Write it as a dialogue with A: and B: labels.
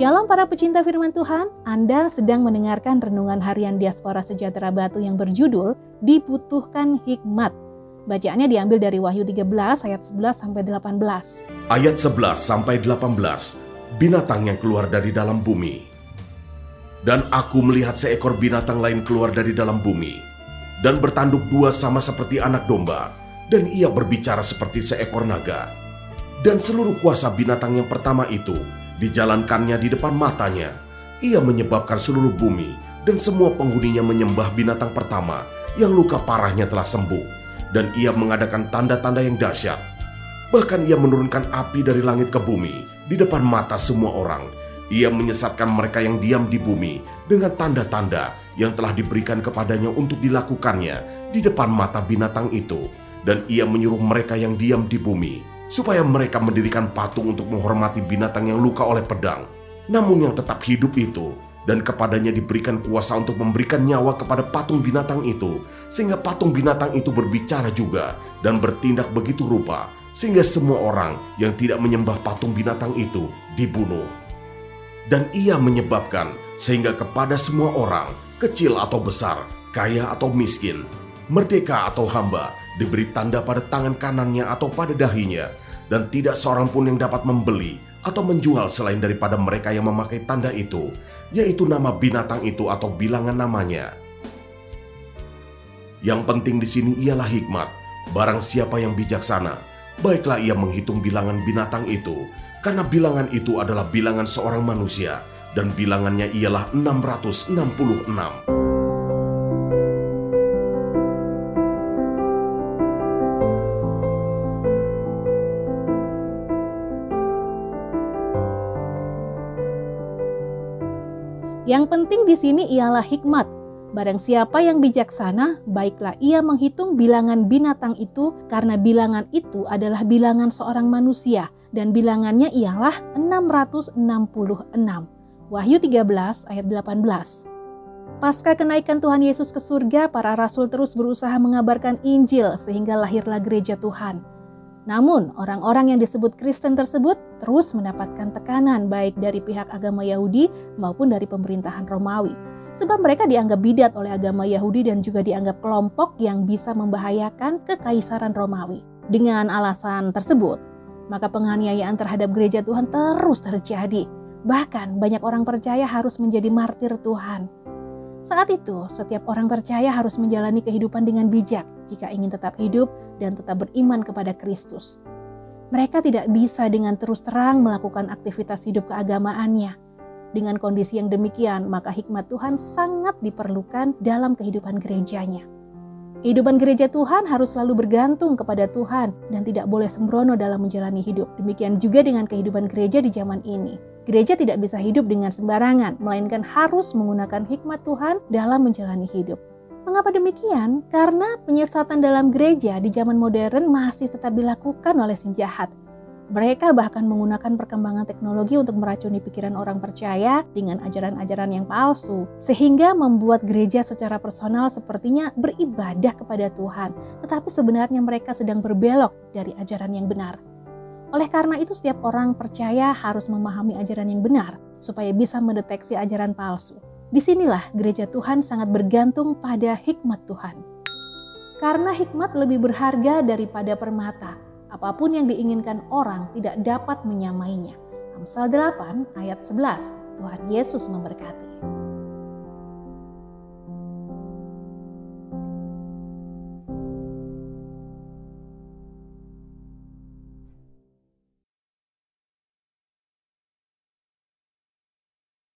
A: Shalom para pecinta firman Tuhan, Anda sedang mendengarkan renungan harian Diaspora Sejahtera Batu yang berjudul Dibutuhkan Hikmat. Bacaannya diambil dari Wahyu 13 ayat 11 sampai 18.
B: Ayat 11 sampai 18. Binatang yang keluar dari dalam bumi. Dan aku melihat seekor binatang lain keluar dari dalam bumi dan bertanduk dua sama seperti anak domba dan ia berbicara seperti seekor naga. Dan seluruh kuasa binatang yang pertama itu dijalankannya di depan matanya. Ia menyebabkan seluruh bumi dan semua penghuninya menyembah binatang pertama yang luka parahnya telah sembuh. Dan ia mengadakan tanda-tanda yang dahsyat. Bahkan ia menurunkan api dari langit ke bumi di depan mata semua orang. Ia menyesatkan mereka yang diam di bumi dengan tanda-tanda yang telah diberikan kepadanya untuk dilakukannya di depan mata binatang itu. Dan ia menyuruh mereka yang diam di bumi supaya mereka mendirikan patung untuk menghormati binatang yang luka oleh pedang, namun yang tetap hidup itu, dan kepadanya diberikan kuasa untuk memberikan nyawa kepada patung binatang itu, sehingga patung binatang itu berbicara juga dan bertindak begitu rupa, sehingga semua orang yang tidak menyembah patung binatang itu dibunuh. Dan ia menyebabkan sehingga kepada semua orang, kecil atau besar, kaya atau miskin, merdeka atau hamba, diberi tanda pada tangan kanannya atau pada dahinya, dan tidak seorang pun yang dapat membeli atau menjual selain daripada mereka yang memakai tanda itu, yaitu nama binatang itu atau bilangan namanya. Yang penting di sini ialah hikmat. Barang siapa yang bijaksana, baiklah ia menghitung bilangan binatang itu, karena bilangan itu adalah bilangan seorang manusia, dan bilangannya ialah 666.
A: Yang penting di sini ialah hikmat. Barang siapa yang bijaksana, baiklah ia menghitung bilangan binatang itu karena bilangan itu adalah bilangan seorang manusia dan bilangannya ialah 666. Wahyu 13 ayat 18. Pasca kenaikan Tuhan Yesus ke surga, para rasul terus berusaha mengabarkan Injil sehingga lahirlah gereja Tuhan. Namun, orang-orang yang disebut Kristen tersebut terus mendapatkan tekanan baik dari pihak agama Yahudi maupun dari pemerintahan Romawi. Sebab mereka dianggap bidat oleh agama Yahudi dan juga dianggap kelompok yang bisa membahayakan kekaisaran Romawi. Dengan alasan tersebut, maka penganiayaan terhadap gereja Tuhan terus terjadi. Bahkan banyak orang percaya harus menjadi martir Tuhan. Saat itu, setiap orang percaya harus menjalani kehidupan dengan bijak jika ingin tetap hidup dan tetap beriman kepada Kristus. Mereka tidak bisa dengan terus terang melakukan aktivitas hidup keagamaannya. Dengan kondisi yang demikian, maka hikmat Tuhan sangat diperlukan dalam kehidupan gerejanya. Kehidupan gereja Tuhan harus selalu bergantung kepada Tuhan dan tidak boleh sembrono dalam menjalani hidup. Demikian juga dengan kehidupan gereja di zaman ini. Gereja tidak bisa hidup dengan sembarangan, melainkan harus menggunakan hikmat Tuhan dalam menjalani hidup. Mengapa demikian? Karena penyesatan dalam gereja di zaman modern masih tetap dilakukan oleh si jahat. Mereka bahkan menggunakan perkembangan teknologi untuk meracuni pikiran orang percaya dengan ajaran-ajaran yang palsu, sehingga membuat gereja secara personal sepertinya beribadah kepada Tuhan, tetapi sebenarnya mereka sedang berbelok dari ajaran yang benar. Oleh karena itu, setiap orang percaya harus memahami ajaran yang benar supaya bisa mendeteksi ajaran palsu. Di sinilah gereja Tuhan sangat bergantung pada hikmat Tuhan. Karena hikmat lebih berharga daripada permata, apa pun yang diinginkan orang tidak dapat menyamainya. Amsal 8 ayat 11, Tuhan Yesus memberkati.